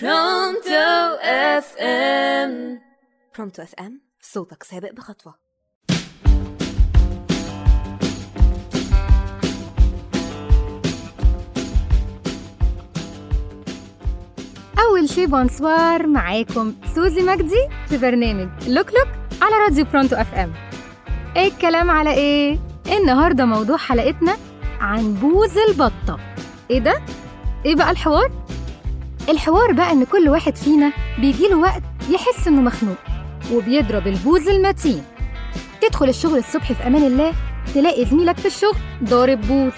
برونتو أف إم برونتو أف إم صوتك سابق بخطوة أول شي bonsoir معاكم سوزي مجدي في برنامج لوك لوك على راديو برونتو أف إم إيه الكلام على إيه؟ النهاردة موضوع حلقتنا عن بوز البطة إيه ده؟ إيه بقى الحوار؟ الحوار بقى إن كل واحد فينا بيجيله وقت يحس إنه مخنوق وبيضرب البوز المتين. تدخل الشغل الصبح في أمان الله تلاقي زميلك في الشغل ضارب بوز.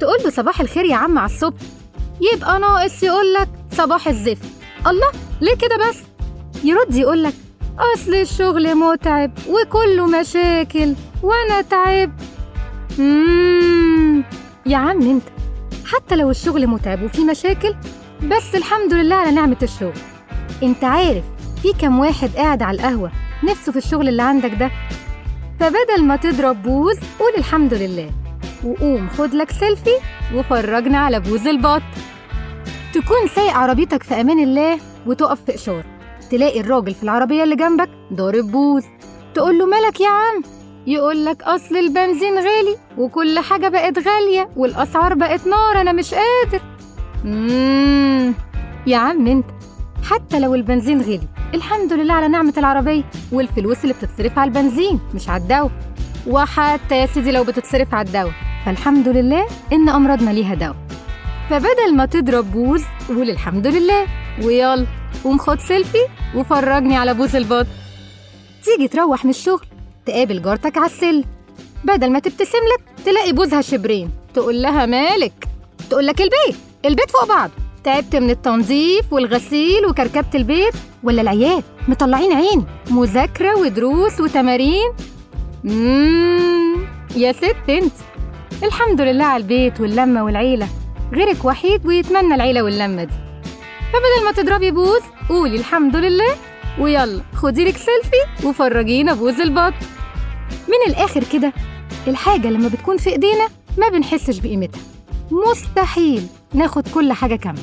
تقول له صباح الخير يا عم على الصبح. يبقى ناقص يقول لك صباح الزفت. الله ليه كده بس؟ يرد يقول لك أصل الشغل متعب وكله مشاكل وأنا تعبت مم. يا عم أنت حتى لو الشغل متعب وفي مشاكل بس الحمد لله على نعمة الشغل. انت عارف في كم واحد قاعد على القهوة نفسه في الشغل اللي عندك ده؟ فبدل ما تضرب بوز قول الحمد لله. وقوم خد لك سيلفي وفرجنا على بوز البط. تكون سايق عربيتك في أمان الله وتقف في إشارة. تلاقي الراجل في العربية اللي جنبك ضارب بوز. تقول له مالك يا عم؟ يقول لك أصل البنزين غالي وكل حاجة بقت غالية والأسعار بقت نار أنا مش قادر. مم. يا عم انت. حتى لو البنزين غالي الحمد لله على نعمة العربية. والفلوس اللي بتتصرف على البنزين مش على الدواء. وحتى يا سيدي لو بتتصرف على الدواء. فالحمد لله إن أمراضنا ليها دواء. فبدل ما تضرب بوز قول الحمد لله. ويلا قوم خد سيلفي وفرجني على بوز البط. تيجي تروح من الشغل تقابل جارتك على السلم. بدل ما تبتسم لك تلاقي بوزها شبرين. تقول لها مالك؟ تقول لك البيت البيت فوق بعض. تعبت من التنظيف والغسيل وكركبة البيت؟ ولا العيال؟ مطلعين عيني مذاكرة ودروس وتمارين. يا ست انت. الحمد لله على البيت واللمة والعيلة. غيرك وحيد ويتمنى العيلة واللمة دي. فبدل ما تضربي بوز قولي الحمد لله. ويلا خدي لك سيلفي وفرجينا بوز البط. من الآخر كده الحاجة لما بتكون في إيدينا ما بنحسش بقيمتها. مستحيل ناخد كل حاجة كاملة.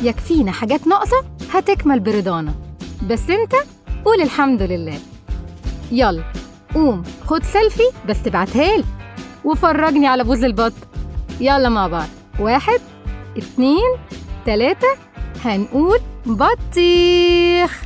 يكفينا حاجات ناقصة هتكمل برضانا. بس انت قول الحمد لله. يلا قوم خد سيلفي بس تبعتها لي. وفرجني على بوز البط. يلا مع بعض. واحد اتنين تلاتة هنقول بطيخ.